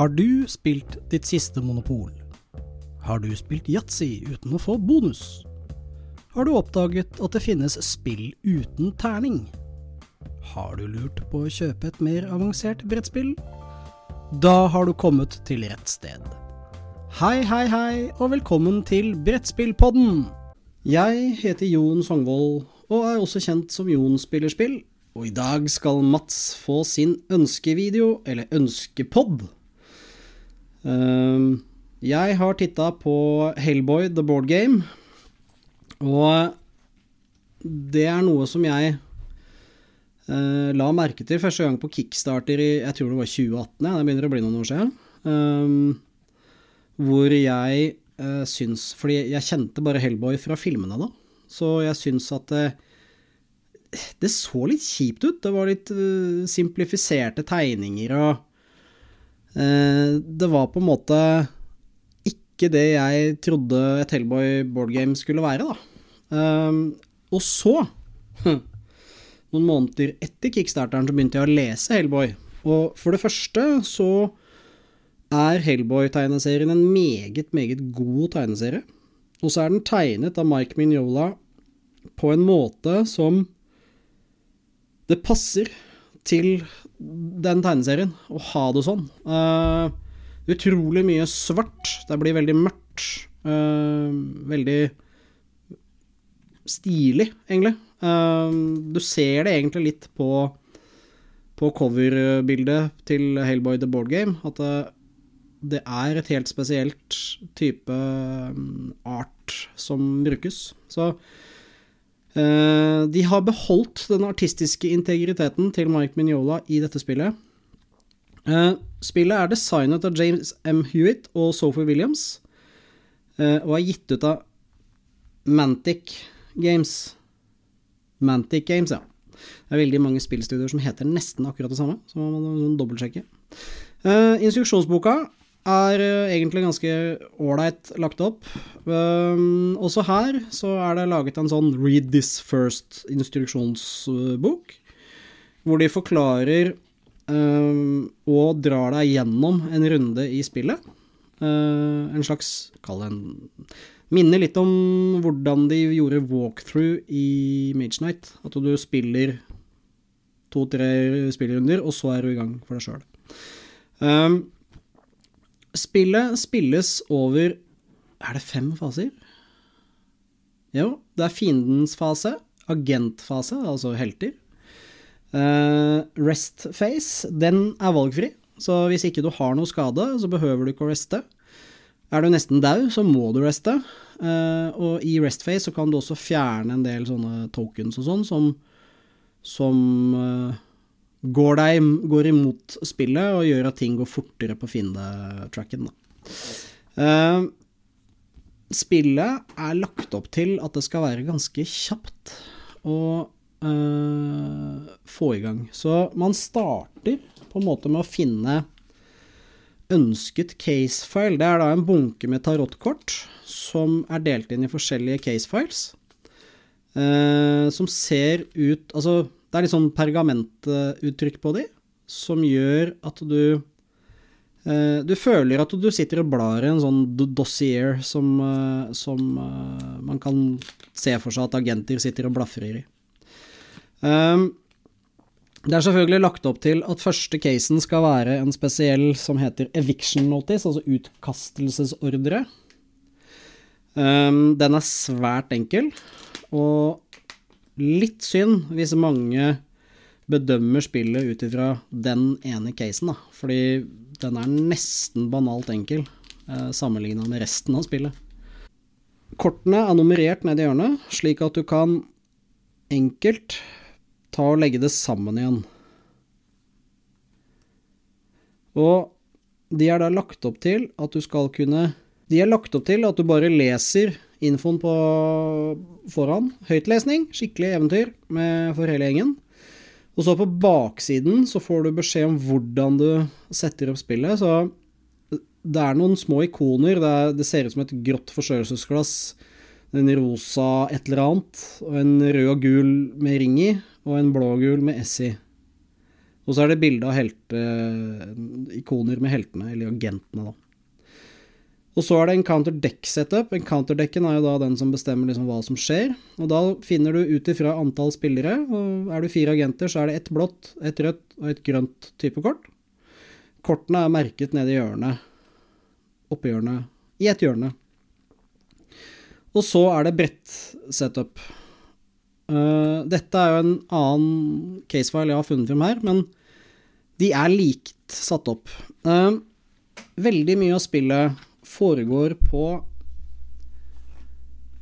Har du spilt ditt siste monopol? Har du spilt yatzy uten å få bonus? Har du oppdaget at det finnes spill uten terning? Har du lurt på å kjøpe et mer avansert brettspill? Da har du kommet til rett sted. Hei, hei, hei, og velkommen til Brettspillpodden! Jeg heter Jon Songvold, og er også kjent som Jon spiller spill. Og i dag skal Mats få sin ønskevideo, eller ønskepod. Ehm, jeg har titta på Hellboy The Board Game, og det er noe som jeg eh, la merke til første gang på Kickstarter i jeg tror det var 2018, ja, det begynner å bli noen år siden. Ehm, hvor jeg uh, syns Fordi jeg kjente bare Hellboy fra filmene da, så jeg syns at det, det så litt kjipt ut. Det var litt simplifiserte tegninger og Det var på en måte ikke det jeg trodde et Hellboy boardgame skulle være, da. og så, noen måneder etter kickstarteren, så begynte jeg å lese Hellboy. Og for det første så er Hellboy-tegneserien en meget, meget god tegneserie. Og så er den tegnet av Mike Mignola på en måte som det passer til den tegneserien å ha det sånn. Uh, utrolig mye svart. Det blir veldig mørkt. Uh, veldig stilig, egentlig. Uh, du ser det egentlig litt på, på coverbildet til Hellboy The Board Game. At det er et helt spesielt type art som brukes. Så de har beholdt den artistiske integriteten til Mike Mignola i dette spillet. Eh, spillet er designet av James M. Hewitt og Sophie Williams, eh, og er gitt ut av Mantic Games. Mantic Games, ja. Det er veldig mange spillstudier som heter nesten akkurat det samme, så man må dobbeltsjekke. Uh, instruksjonsboka er uh, egentlig ganske ålreit lagt opp. Um, også her så er det laget en sånn Read This First-instruksjonsbok, hvor de forklarer um, og drar deg gjennom en runde i spillet. Uh, en slags, kall det en Minner litt om hvordan de gjorde walkthrough i Mage Night. At du spiller to-tre spillrunder, og så er du i gang for deg sjøl. Um, Spillet spilles over Er det fem faser? Jo, det er fiendens fase, agentfase, altså helter. Uh, rest face, den er valgfri, så hvis ikke du har noe skade, så behøver du ikke å reste. Er du nesten dau, så må du reste. Uh, og i rest face så kan du også fjerne en del sånne tokens og sånn, som, som uh, går, deg, går, imot spillet og gjør at ting går fortere på fiendetracken. Uh, spillet er lagt opp til at det skal være ganske kjapt å uh, få i gang. Så man starter på en måte med å finne ønsket casefile. Det er da en bunke med tarotkort som er delt inn i forskjellige casefiles. Uh, som ser ut Altså det er litt sånn pergamentuttrykk på de, som gjør at du eh, Du føler at du sitter og blar i en sånn dossier som, eh, som eh, man kan se for seg at agenter sitter og blafrer i. Um, det er selvfølgelig lagt opp til at første casen skal være en spesiell som heter eviction notice, altså utkastelsesordre. Um, den er svært enkel, og litt synd hvis mange bedømmer spillet ut ifra den ene casen, da. Fordi den er nesten banalt enkel eh, sammenligna med resten av spillet. Kortene er nummerert ned i hjørnet, slik at du kan enkelt ta og legge det sammen igjen. Og de er da lagt opp til at du skal kunne De er lagt opp til at du bare leser infoen på foran. Høytlesning, skikkelig eventyr med, for hele gjengen. Og så på baksiden så får du beskjed om hvordan du setter opp spillet. Så det er noen små ikoner. Det, er, det ser ut som et grått forstørrelsesglass. En rosa et eller annet, og en rød og gul med ring i, og en blå og gul med S i. Og så er det bilde av helte, ikoner med heltene, eller agentene, da. Og så er det en counter-deck-setup. En counter-decken er jo da den som bestemmer liksom hva som skjer. Og da finner du ut ifra antall spillere, og er du fire agenter, så er det ett blått, ett rødt og et grønt type kort. Kortene er merket nede i hjørnet. Oppi hjørnet. I ett hjørne. Og så er det brett-setup. Uh, dette er jo en annen casefile jeg har funnet frem her, men de er likt satt opp. Uh, veldig mye av spillet foregår på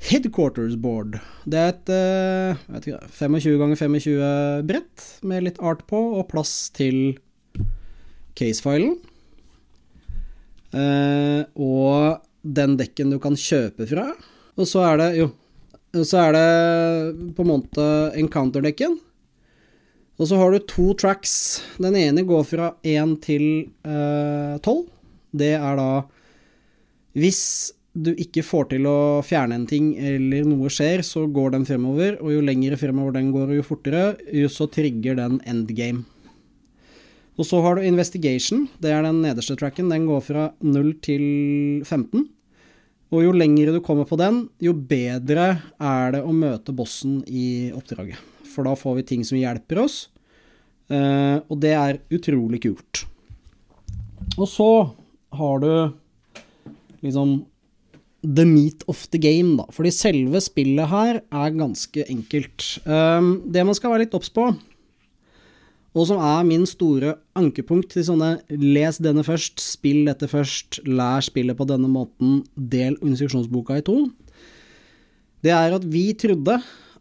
Headquarters board. Det er et uh, ikke, 25 ganger 25 brett med litt art på, og plass til casefilen. Uh, og den dekken du kan kjøpe fra. Og så er det jo Så er det på en måte encounter-dekken. Og så har du to tracks. Den ene går fra 1 til uh, 12. Det er da hvis du ikke får til å fjerne en ting eller noe skjer, så går den fremover, og jo lengre fremover den går, og jo fortere, jo så trigger den endgame. Og så har du investigation, det er den nederste tracken, den går fra 0 til 15. Og jo lengre du kommer på den, jo bedre er det å møte bossen i oppdraget. For da får vi ting som hjelper oss, eh, og det er utrolig kult. Og så har du liksom the meat of the game, da. Fordi selve spillet her er ganske enkelt. Um, det man skal være litt obs på, og som er min store ankepunkt til sånne les denne først, spill dette først, lær spillet på denne måten, del instruksjonsboka i to, det er at vi trodde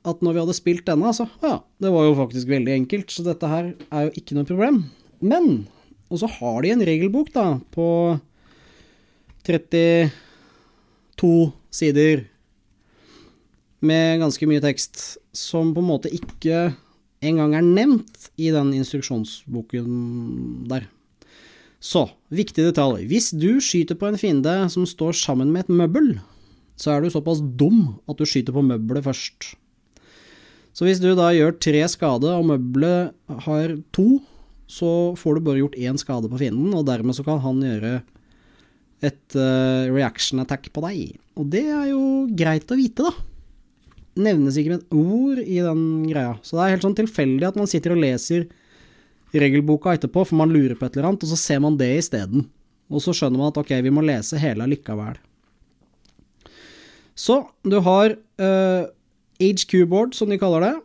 at når vi hadde spilt denne, så ja, det var jo faktisk veldig enkelt, så dette her er jo ikke noe problem. Men Og så har de en regelbok, da, på 32 sider med ganske mye tekst, som på en måte ikke engang er nevnt i den instruksjonsboken der. Så, viktig detalj. Hvis du skyter på en fiende som står sammen med et møbel, så er du såpass dum at du skyter på møbelet først. Så hvis du da gjør tre skade, og møbelet har to, så får du bare gjort én skade på fienden, og dermed så kan han gjøre et uh, reaction attack på deg. Og det er jo greit å vite, da. Nevnes ikke med et ord i den greia. Så det er helt sånn tilfeldig at man sitter og leser regelboka etterpå, for man lurer på et eller annet, og så ser man det isteden. Og så skjønner man at ok, vi må lese hele allikevel. Så du har uh, eh, HQ-board, som de kaller det.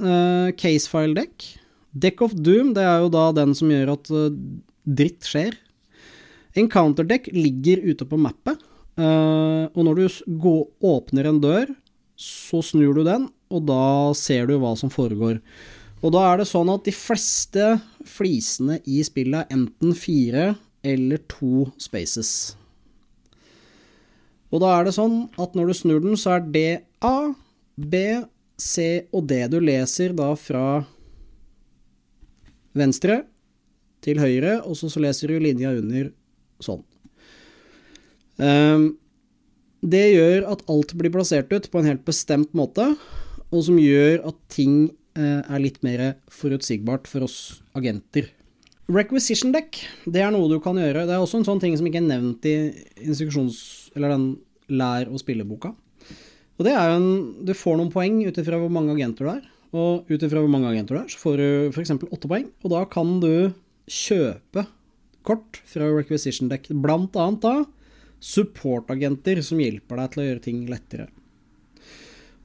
Uh, Casefile deck. Deck of Doom, det er jo da den som gjør at uh, dritt skjer. En counterdeck ligger ute på mappet, uh, og når du går, åpner en dør, så snur du den, og da ser du hva som foregår. Og da er det sånn at de fleste flisene i spillet er enten fire eller to spaces. Og da er det sånn at når du snur den, så er det A, B, C og D du leser da fra venstre til høyre, og så, så leser du linja under sånn. Um, det gjør at alt blir plassert ut på en helt bestemt måte, og som gjør at ting uh, er litt mer forutsigbart for oss agenter. Requisition deck, det er noe du kan gjøre. Det er også en sånn ting som ikke er nevnt i instruksjons... eller den lær- og spilleboka. Og det er jo en Du får noen poeng ut ifra hvor mange agenter du er. Og ut ifra hvor mange agenter du er, så får du f.eks. åtte poeng. Og da kan du kjøpe kort fra Requisition Deck, blant annet da supportagenter som hjelper deg til å gjøre ting lettere.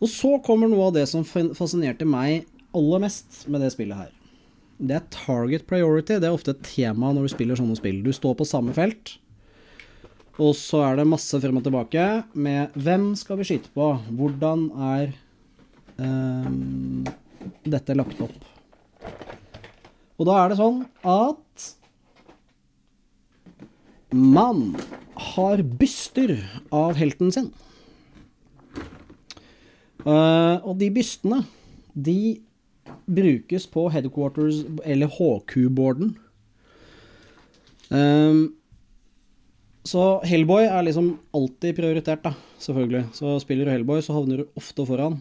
Og så kommer noe av det som fascinerte meg aller mest med det spillet her. Det er target priority. Det er ofte et tema når du spiller sånne spill. Du står på samme felt, og så er det masse frem og tilbake med hvem skal vi skyte på? Hvordan er um, dette lagt opp? Og da er det sånn at man har byster av helten sin. Uh, og de bystene, de brukes på headquarters, eller HQ-boarden. Um, ehm, så Hellboy er liksom alltid prioritert, da, selvfølgelig. Så spiller du Hellboy, så havner du ofte foran.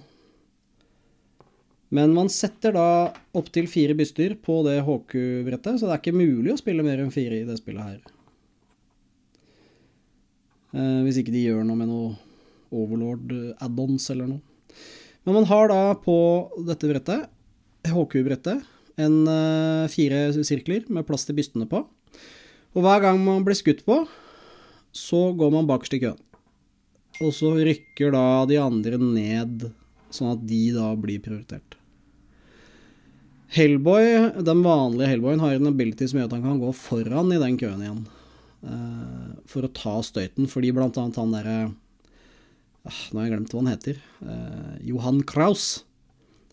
Men man setter da opptil fire byster på det HQ-brettet, så det er ikke mulig å spille mer enn fire i det spillet her. Eh, hvis ikke de gjør noe med noe Overlord add-ons eller noe. Men man har da på dette brettet, HQ-brettet, en uh, fire sirkler med plass til bystene på. Og hver gang man blir skutt på, så går man bakerst i køen. Og så rykker da de andre ned, sånn at de da blir prioritert. Hellboy, den vanlige Hellboyen, har en ability som gjør at han kan gå foran i den køen igjen. Uh, for å ta støyten, fordi blant annet han derre uh, Nå har jeg glemt hva han heter. Uh, Johan Kraus.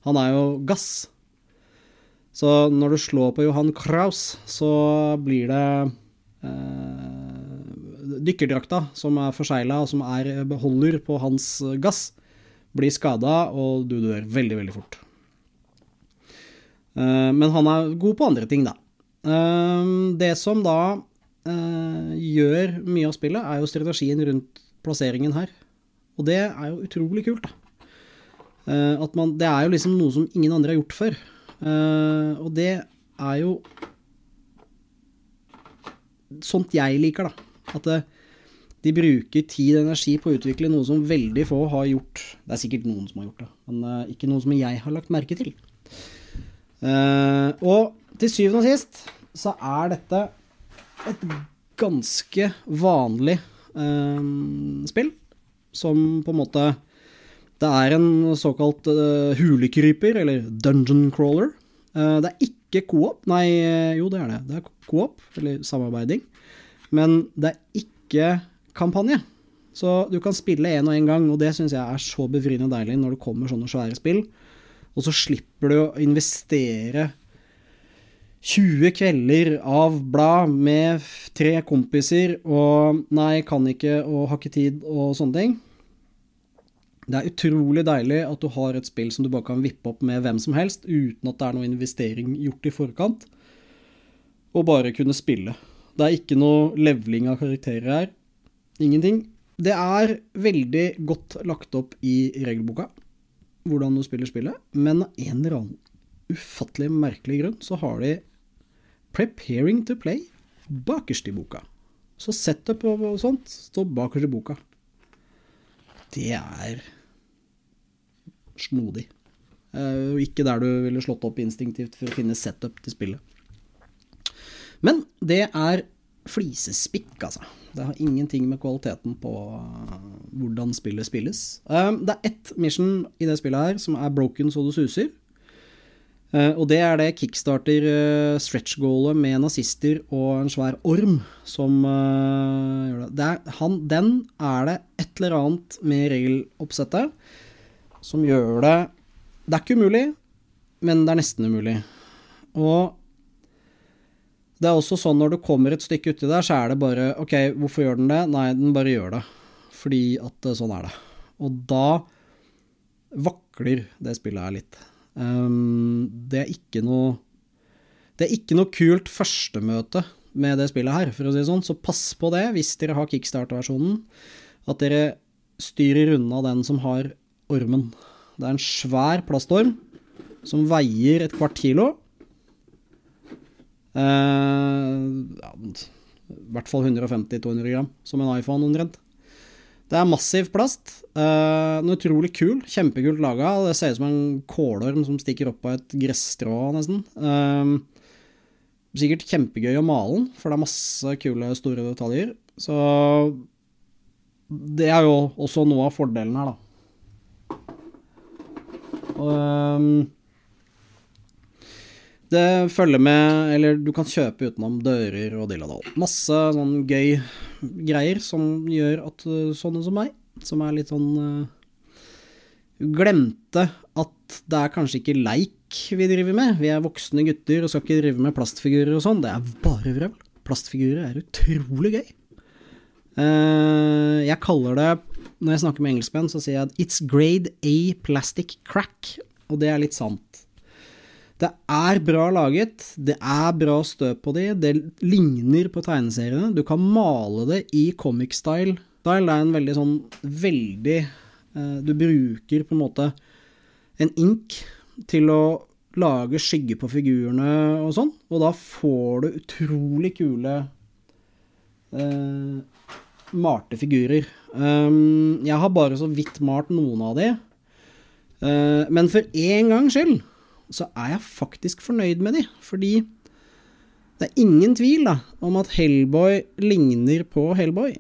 Han er jo gass. Så når du slår på Johan Kraus, så blir det eh, Dykkerdrakta, som er forsegla og som er beholder på hans gass, blir skada, og du dør veldig, veldig fort. Eh, men han er god på andre ting, da. Eh, det som da eh, gjør mye av spillet, er jo strategien rundt plasseringen her. Og det er jo utrolig kult, da. Eh, at man, det er jo liksom noe som ingen andre har gjort før. Eh, og det er jo sånt jeg liker, da. At eh, de bruker tid og energi på å utvikle noe som veldig få har gjort. Det er sikkert noen som har gjort det, men uh, ikke noe som jeg har lagt merke til. Uh, og til syvende og sist så er dette et ganske vanlig spill, som på en måte det er en såkalt uh, hulekryper, eller dungeon crawler. Uh, det er ikke co-op. Nei, jo, det er det. Det er co-op, eller samarbeiding. Men det er ikke kampanje. Så du kan spille én og én gang, og det syns jeg er så bevriende deilig når det kommer sånne svære spill. Og så slipper du å investere 20 kvelder av blad med tre kompiser og nei, kan ikke og har ikke tid og sånne ting. Det er utrolig deilig at du har et spill som du bare kan vippe opp med hvem som helst, uten at det er noe investering gjort i forkant, og bare kunne spille. Det er ikke noe leveling av karakterer her. Ingenting. Det er veldig godt lagt opp i regelboka, hvordan du spiller spillet, men av en eller annen ufattelig merkelig grunn så har de 'Preparing to Play' bakerst i boka. Så setup og sånt står bakerst i boka det er snodig. Uh, ikke der du ville slått opp instinktivt for å finne setup til spillet. Men det er flisespikk, altså. Det har ingenting med kvaliteten på uh, hvordan spillet spilles. Uh, det er ett mission i det spillet her som er broken så det suser. Uh, og det er det kickstarter uh, stretch-goalet med nazister og en svær orm som uh, gjør det. det er, han, den er det et eller annet med regeloppsettet som gjør det Det er ikke umulig, men det er nesten umulig. Og det er også sånn når du kommer et stykke uti der, så er det bare Ok, hvorfor gjør den det? Nei, den bare gjør det. Fordi at sånn er det. Og da vakler det spillet her litt. Um, det er ikke noe Det er ikke noe kult førstemøte med det spillet her, for å si det sånn, så pass på det hvis dere har kickstart-versjonen. At dere styrer unna den som har ormen. Det er en svær plastorm som veier et kvart kilo. Eh, ja, I hvert fall 150-200 gram, som en iPhone omtrent. Det er massiv plast. Uh, en utrolig kul. Kjempekult laga. Det ser ut som en kålorm som stikker opp av et gresstrå, nesten. Uh, sikkert kjempegøy å male den, for det er masse kule, store detaljer. Så det er jo også noe av fordelen her, da. Um, det følger med Eller du kan kjøpe utenom dører og dill og dall. Masse sånn gøy greier som gjør at uh, sånne som meg, som er litt sånn uh, Glemte at det er kanskje ikke leik vi driver med. Vi er voksne gutter og skal ikke drive med plastfigurer og sånn. Det er bare vrøvl. Plastfigurer er utrolig gøy. Uh, jeg kaller det Når jeg snakker med engelskmenn, så sier jeg at 'it's grade A plastic crack', og det er litt sant. Det er bra laget, det er bra støp på de, det ligner på tegneseriene. Du kan male det i comic style. Det er en veldig sånn veldig eh, Du bruker på en måte en ink til å lage skygge på figurene og sånn, og da får du utrolig kule eh, malte figurer. Um, jeg har bare så vidt malt noen av de, uh, men for én gangs skyld så er jeg faktisk fornøyd med de, fordi det er ingen tvil da, om at Hellboy ligner på Hellboy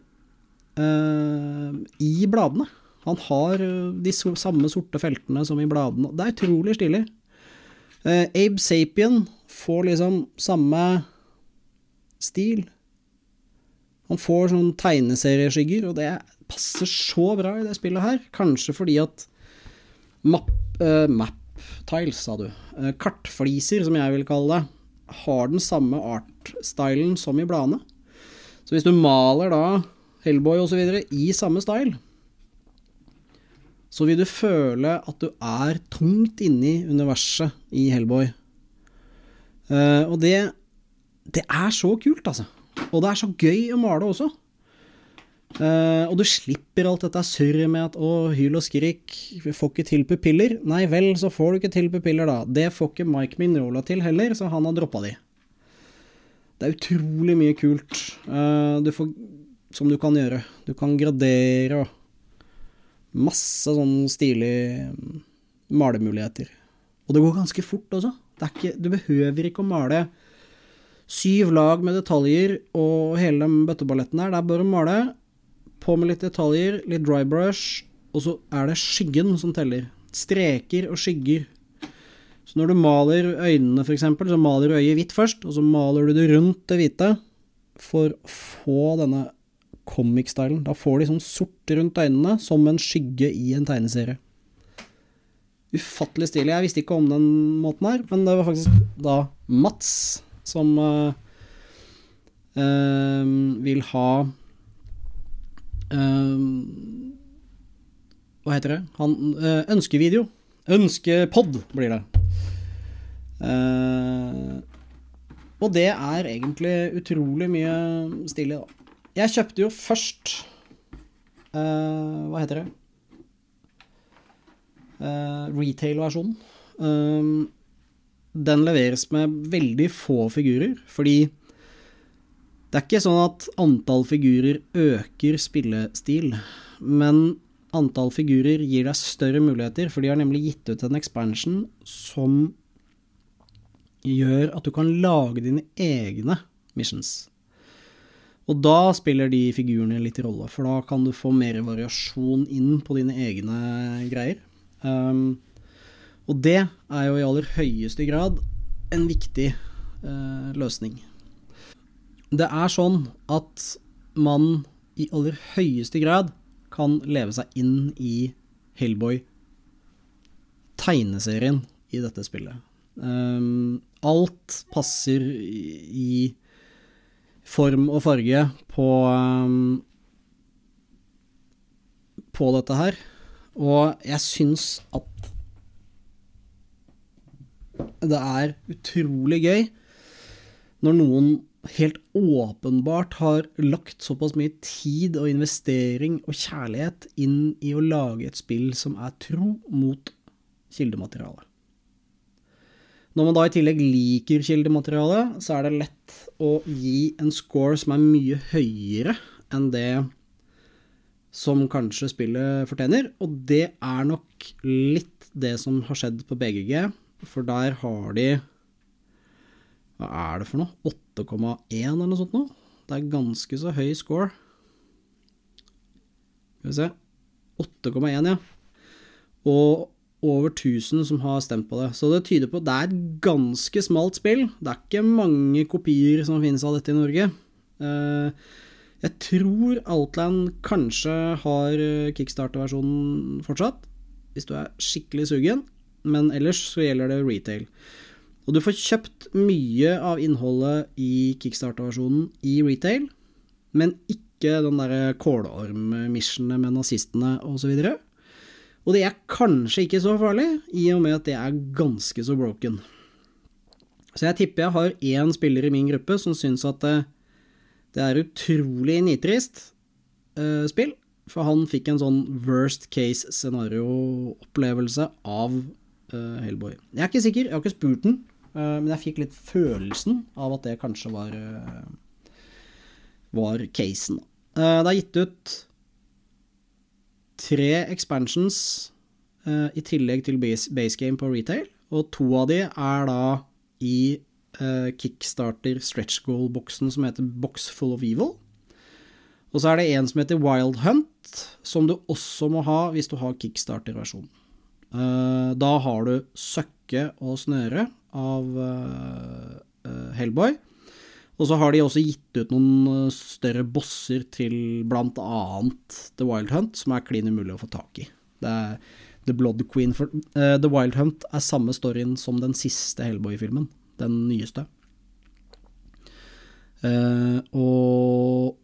uh, i bladene. Han har de samme sorte feltene som i bladene. Det er utrolig stilig. Uh, Abe Sapien får liksom samme stil. Han får sånn tegneserieskygger, og det passer så bra i det spillet her. Kanskje fordi at map, uh, map tiles, sa du. Uh, kartfliser, som jeg vil kalle det, har den samme art-stylen som i bladene. Så hvis du maler da Hellboy osv. i samme style, så vil du føle at du er tungt inni universet i Hellboy. Uh, og det Det er så kult, altså. Og det er så gøy å male også. Uh, og du slipper alt dette surret med at 'å, hyl og skrik, vi får ikke til pupiller'. Nei vel, så får du ikke til pupiller, da. Det får ikke Mike Mignola til heller, så han har droppa de. Det er utrolig mye kult uh, du får, som du kan gjøre. Du kan gradere og Masse sånn stilige mm, malemuligheter. Og det går ganske fort også. Ikke, du behøver ikke å male syv lag med detaljer og hele den bøtteballetten her. Det er bare å male, på med litt detaljer, litt dry brush, og så er det skyggen som teller. Streker og skygger. Så når du maler øynene, f.eks., så maler du øyet hvitt først, og så maler du det rundt det hvite for å få denne comic-stylen. Da får de sånn sort rundt øynene, som en skygge i en tegneserie. Ufattelig stilig. Jeg visste ikke om den måten her, men det var faktisk da Mats som uh, uh, vil ha Hva heter det? Han, ønskevideo. Ønskepod blir det. og det er egentlig utrolig mye stilig, da. Jeg kjøpte jo først Hva heter det? Retail-versjonen. Den leveres med veldig få figurer, fordi det er ikke sånn at antall figurer øker spillestil, men antall figurer gir deg større muligheter, for de har nemlig gitt ut en expansion som gjør at du kan lage dine egne missions. Og da spiller de figurene litt rolle, for da kan du få mer variasjon inn på dine egne greier. Um, og det er jo i aller høyeste grad en viktig uh, løsning. Det er sånn at man i aller høyeste grad kan leve seg inn i Hellboy tegneserien i dette spillet. Um, alt passer i form og farge på um, på dette her. Og jeg syns at det er utrolig gøy når noen helt åpenbart har lagt såpass mye tid og investering og kjærlighet inn i å lage et spill som er tro mot kildematerialet. Når man da i tillegg liker kildematerialet, så er det lett å gi en score som er mye høyere enn det som kanskje spillet fortjener, og det er nok litt det som har skjedd på BGG, for der har de Hva er det for noe? 8,1 eller noe sånt noe? Det er ganske så høy score. Skal vi se 8,1, ja. Og over 1000 som har stemt på det. Så det tyder på at det er et ganske smalt spill. Det er ikke mange kopier som finnes av dette i Norge. Eh, jeg tror Outland kanskje har eh, kickstarter-versjonen fortsatt, hvis du er skikkelig sugen, men ellers så gjelder det retail. Og du får kjøpt mye av innholdet i kickstarter-versjonen i retail, men ikke den derre kålorm-missionet med nazistene osv. Og det er kanskje ikke så farlig, i og med at det er ganske så broken. Så jeg tipper jeg har én spiller i min gruppe som syns at det, det er utrolig nitrist uh, spill, for han fikk en sånn worst case scenario-opplevelse av uh, Hellboy. Jeg er ikke sikker, jeg har ikke spurt den, men jeg fikk litt følelsen av at det kanskje var uh, var casen. det er gitt ut tre expansions i tillegg til base, game på retail, og to av de er da i Kickstarter stretch goal-boksen som heter Box Full of Evil. Og så er det en som heter Wild Hunt, som du også må ha hvis du har kickstarter-versjonen. Da har du Søkke og Snøre av uh, Hellboy. Og så har de også gitt ut noen større bosser til blant annet The Wild Hunt, som er klin umulig å få tak i. Det er The Blood Queen for uh, The Wild Hunt er samme storyen som den siste Hellboy-filmen. Den nyeste. og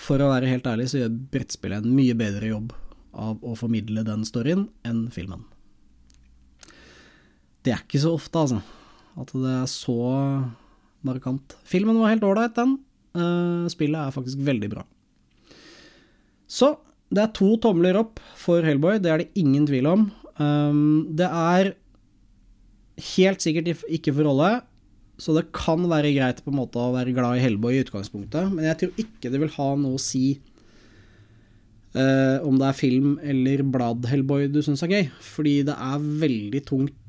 for å være helt ærlig så gjør brettspillet en mye bedre jobb av å formidle den storyen enn filmen. Det er ikke så ofte, altså, at det er så markant. Filmen var helt ålreit, den. Uh, spillet er faktisk veldig bra. Så det er to tomler opp for Hellboy, det er det ingen tvil om. Um, det er helt sikkert ikke for rolle, så det kan være greit på en måte å være glad i Hellboy i utgangspunktet, men jeg tror ikke det vil ha noe å si uh, om det er film eller blad-Hellboy du syns er gøy, fordi det er veldig tungt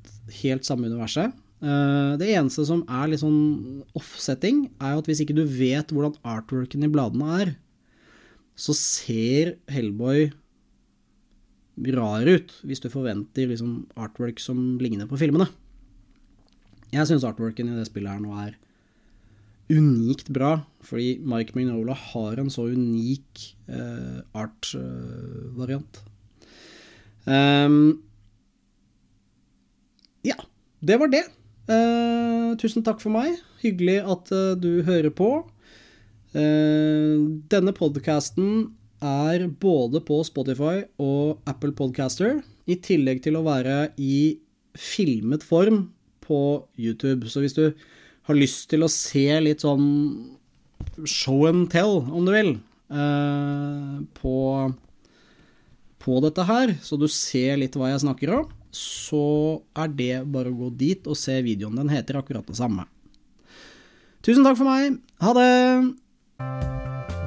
helt samme universet. Uh, det eneste som er litt sånn offsetting, er at hvis ikke du vet hvordan artworken i bladene er, så ser Hellboy rar ut hvis du forventer liksom artwork som ligner på filmene. Jeg syns artworken i det spillet her nå er unikt bra, fordi Mike Mignola har en så unik uh, art-variant. Uh, um, ja, det var det. Uh, tusen takk for meg. Hyggelig at uh, du hører på. Uh, denne podkasten er både på Spotify og Apple Podcaster, i tillegg til å være i filmet form på YouTube. Så hvis du har lyst til å se litt sånn show and tell, om du vil, på, på dette her, så du ser litt hva jeg snakker om, så er det bare å gå dit og se videoen. Den heter akkurat det samme. Tusen takk for meg. Ha det!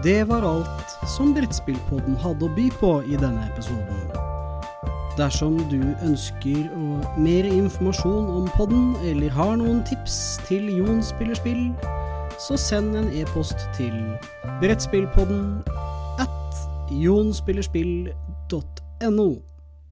Det var alt som Brettspillpodden hadde å by på i denne episoden. Dersom du ønsker mer informasjon om podden, eller har noen tips til Jon spiller spill, så send en e-post til brettspillpodden at jonspillerspill.no.